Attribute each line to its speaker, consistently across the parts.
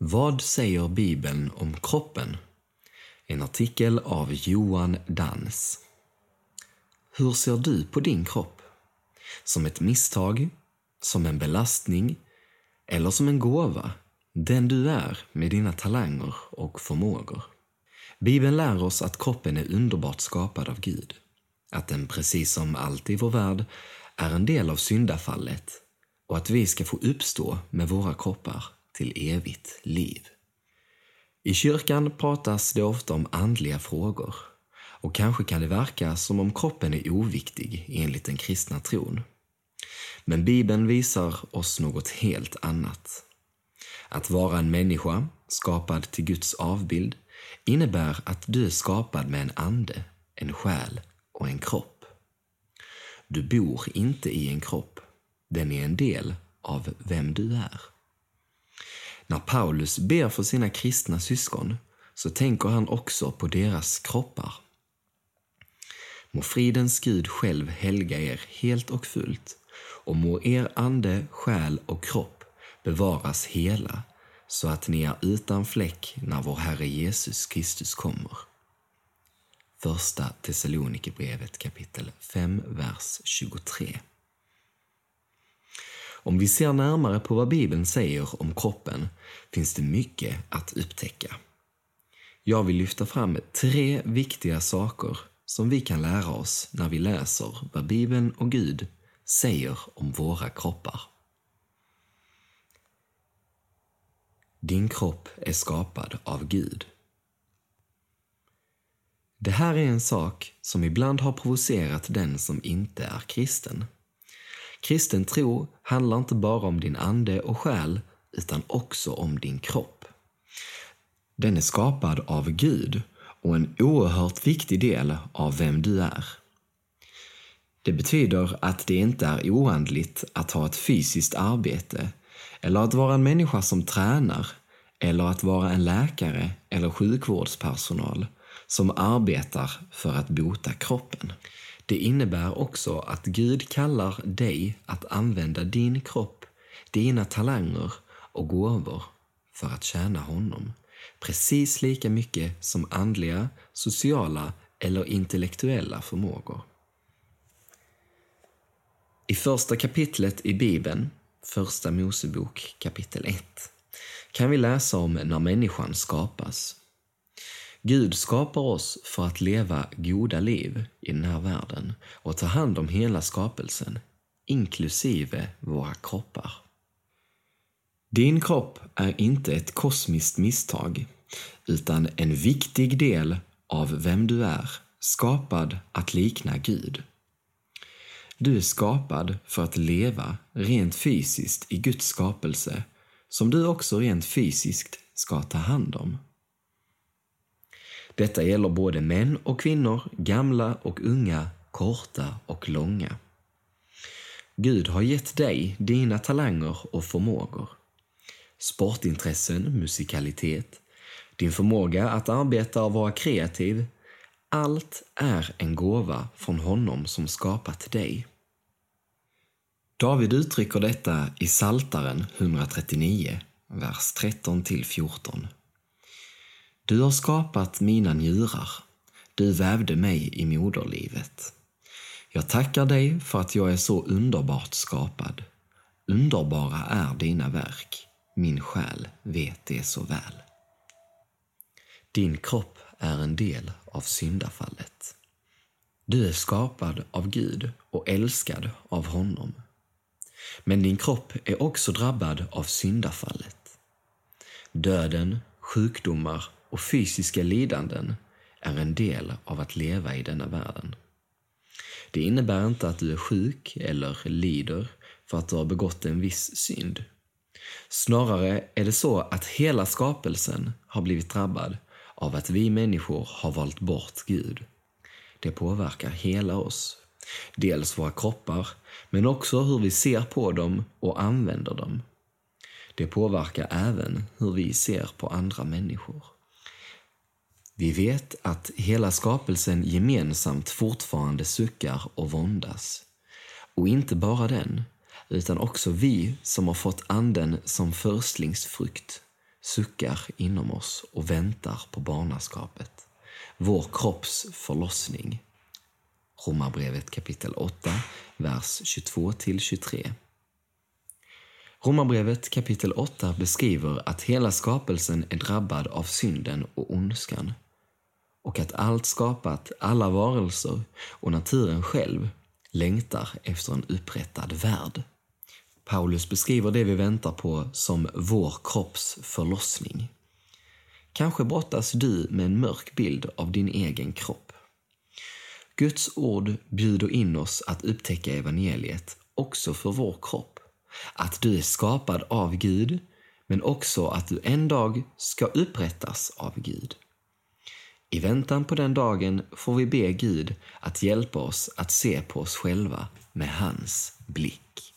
Speaker 1: Vad säger Bibeln om kroppen? En artikel av Johan Dans. Hur ser du på din kropp? Som ett misstag? Som en belastning? Eller som en gåva? Den du är med dina talanger och förmågor. Bibeln lär oss att kroppen är underbart skapad av Gud. Att den precis som allt i vår värld är en del av syndafallet och att vi ska få uppstå med våra kroppar till evigt liv. I kyrkan pratas det ofta om andliga frågor och kanske kan det verka som om kroppen är oviktig enligt den kristna tron. Men Bibeln visar oss något helt annat. Att vara en människa, skapad till Guds avbild, innebär att du är skapad med en ande, en själ och en kropp. Du bor inte i en kropp. Den är en del av vem du är. När Paulus ber för sina kristna syskon så tänker han också på deras kroppar. Må fridens Gud själv helga er helt och fullt och må er ande, själ och kropp bevaras hela så att ni är utan fläck när vår Herre Jesus Kristus kommer. Första Thessalonikerbrevet kapitel 5, vers 23. Om vi ser närmare på vad Bibeln säger om kroppen finns det mycket att upptäcka. Jag vill lyfta fram tre viktiga saker som vi kan lära oss när vi läser vad Bibeln och Gud säger om våra kroppar. Din kropp är skapad av Gud. Det här är en sak som ibland har provocerat den som inte är kristen. Kristen tro handlar inte bara om din ande och själ utan också om din kropp. Den är skapad av Gud och en oerhört viktig del av vem du är. Det betyder att det inte är oandligt att ha ett fysiskt arbete eller att vara en människa som tränar eller att vara en läkare eller sjukvårdspersonal som arbetar för att bota kroppen. Det innebär också att Gud kallar dig att använda din kropp, dina talanger och gåvor för att tjäna honom. Precis lika mycket som andliga, sociala eller intellektuella förmågor. I första kapitlet i Bibeln, Första Mosebok kapitel 1, kan vi läsa om när människan skapas. Gud skapar oss för att leva goda liv i den här världen och ta hand om hela skapelsen, inklusive våra kroppar. Din kropp är inte ett kosmiskt misstag, utan en viktig del av vem du är, skapad att likna Gud. Du är skapad för att leva rent fysiskt i Guds skapelse, som du också rent fysiskt ska ta hand om. Detta gäller både män och kvinnor, gamla och unga, korta och långa. Gud har gett dig dina talanger och förmågor. Sportintressen, musikalitet, din förmåga att arbeta och vara kreativ. Allt är en gåva från honom som skapat dig. David uttrycker detta i Saltaren 139, vers 13 14. Du har skapat mina njurar. Du vävde mig i moderlivet. Jag tackar dig för att jag är så underbart skapad. Underbara är dina verk. Min själ vet det så väl. Din kropp är en del av syndafallet. Du är skapad av Gud och älskad av honom. Men din kropp är också drabbad av syndafallet. Döden, sjukdomar och fysiska lidanden är en del av att leva i denna världen. Det innebär inte att du är sjuk eller lider för att du har begått en viss synd. Snarare är det så att hela skapelsen har blivit drabbad av att vi människor har valt bort Gud. Det påverkar hela oss. Dels våra kroppar, men också hur vi ser på dem och använder dem. Det påverkar även hur vi ser på andra människor. Vi vet att hela skapelsen gemensamt fortfarande suckar och våndas. Och inte bara den, utan också vi som har fått anden som förstlingsfrukt suckar inom oss och väntar på barnaskapet. Vår kropps förlossning. Romarbrevet kapitel 8, vers 22-23. Romarbrevet kapitel 8 beskriver att hela skapelsen är drabbad av synden och ondskan och att allt skapat, alla varelser och naturen själv längtar efter en upprättad värld. Paulus beskriver det vi väntar på som vår kropps förlossning. Kanske brottas du med en mörk bild av din egen kropp. Guds ord bjuder in oss att upptäcka evangeliet också för vår kropp. Att du är skapad av Gud, men också att du en dag ska upprättas av Gud. I väntan på den dagen får vi be Gud att hjälpa oss att se på oss själva med hans blick.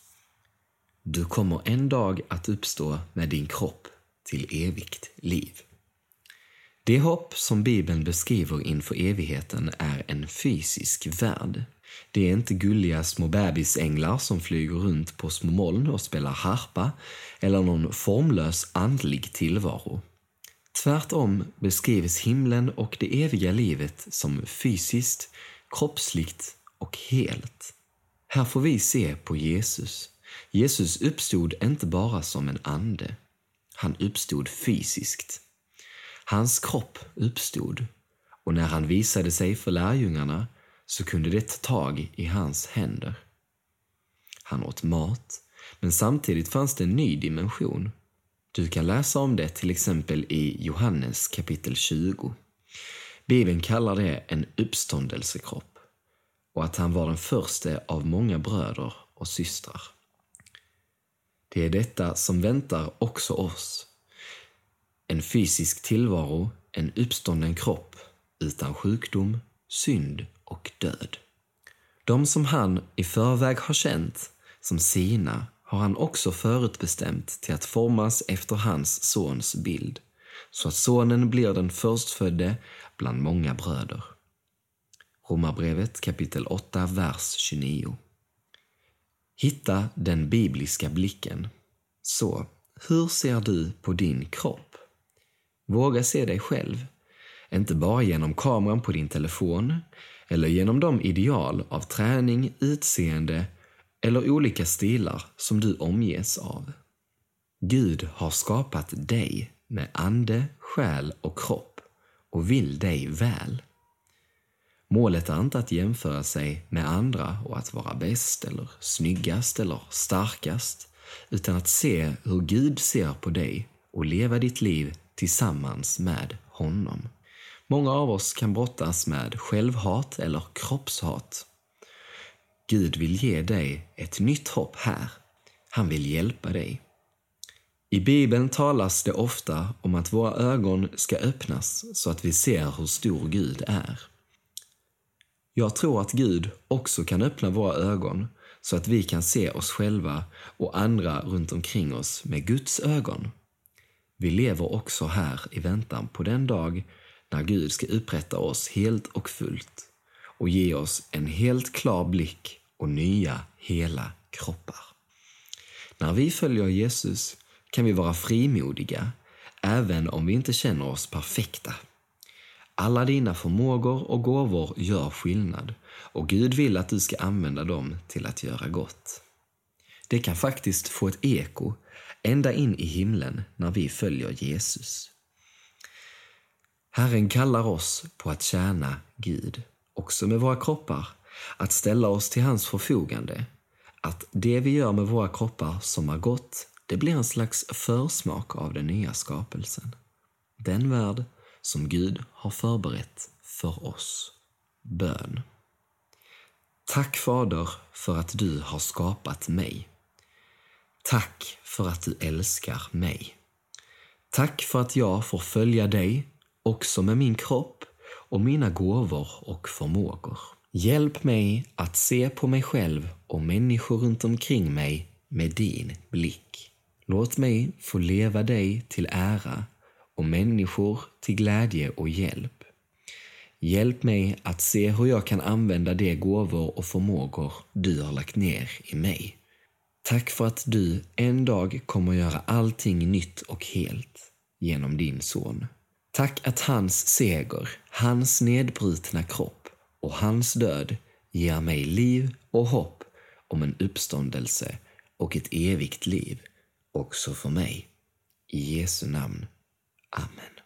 Speaker 1: Du kommer en dag att uppstå med din kropp till evigt liv. Det hopp som Bibeln beskriver inför evigheten är en fysisk värld. Det är inte gulliga små bebisänglar som flyger runt på små moln och spelar harpa eller någon formlös andlig tillvaro. Tvärtom beskrivs himlen och det eviga livet som fysiskt, kroppsligt och helt. Här får vi se på Jesus. Jesus uppstod inte bara som en ande. Han uppstod fysiskt. Hans kropp uppstod och när han visade sig för lärjungarna så kunde det ta tag i hans händer. Han åt mat, men samtidigt fanns det en ny dimension. Du kan läsa om det till exempel i Johannes kapitel 20. Bibeln kallar det en uppståndelsekropp och att han var den första av många bröder och systrar. Det är detta som väntar också oss. En fysisk tillvaro, en uppstånden kropp utan sjukdom, synd och död. De som han i förväg har känt som sina har han också förutbestämt till att formas efter hans sons bild, så att sonen blir den förstfödde bland många bröder. Romarbrevet kapitel 8, vers 29. Hitta den bibliska blicken. Så, hur ser du på din kropp? Våga se dig själv, inte bara genom kameran på din telefon eller genom de ideal av träning, utseende eller olika stilar som du omges av. Gud har skapat dig med ande, själ och kropp och vill dig väl. Målet är inte att jämföra sig med andra och att vara bäst eller snyggast eller starkast, utan att se hur Gud ser på dig och leva ditt liv tillsammans med honom. Många av oss kan brottas med självhat eller kroppshat. Gud vill ge dig ett nytt hopp här. Han vill hjälpa dig. I Bibeln talas det ofta om att våra ögon ska öppnas så att vi ser hur stor Gud är. Jag tror att Gud också kan öppna våra ögon så att vi kan se oss själva och andra runt omkring oss med Guds ögon. Vi lever också här i väntan på den dag när Gud ska upprätta oss helt och fullt och ge oss en helt klar blick och nya hela kroppar. När vi följer Jesus kan vi vara frimodiga även om vi inte känner oss perfekta. Alla dina förmågor och gåvor gör skillnad och Gud vill att du ska använda dem till att göra gott. Det kan faktiskt få ett eko ända in i himlen när vi följer Jesus. Herren kallar oss på att tjäna Gud, också med våra kroppar, att ställa oss till hans förfogande. Att det vi gör med våra kroppar som är gott, det blir en slags försmak av den nya skapelsen. Den värld som Gud har förberett för oss. Bön. Tack Fader för att du har skapat mig. Tack för att du älskar mig. Tack för att jag får följa dig, också med min kropp och mina gåvor och förmågor. Hjälp mig att se på mig själv och människor runt omkring mig med din blick. Låt mig få leva dig till ära och människor till glädje och hjälp. Hjälp mig att se hur jag kan använda de gåvor och förmågor du har lagt ner i mig. Tack för att du en dag kommer göra allting nytt och helt. genom din son. Tack att hans seger, hans nedbrutna kropp och hans död ger mig liv och hopp om en uppståndelse och ett evigt liv också för mig. I Jesu namn. Amen.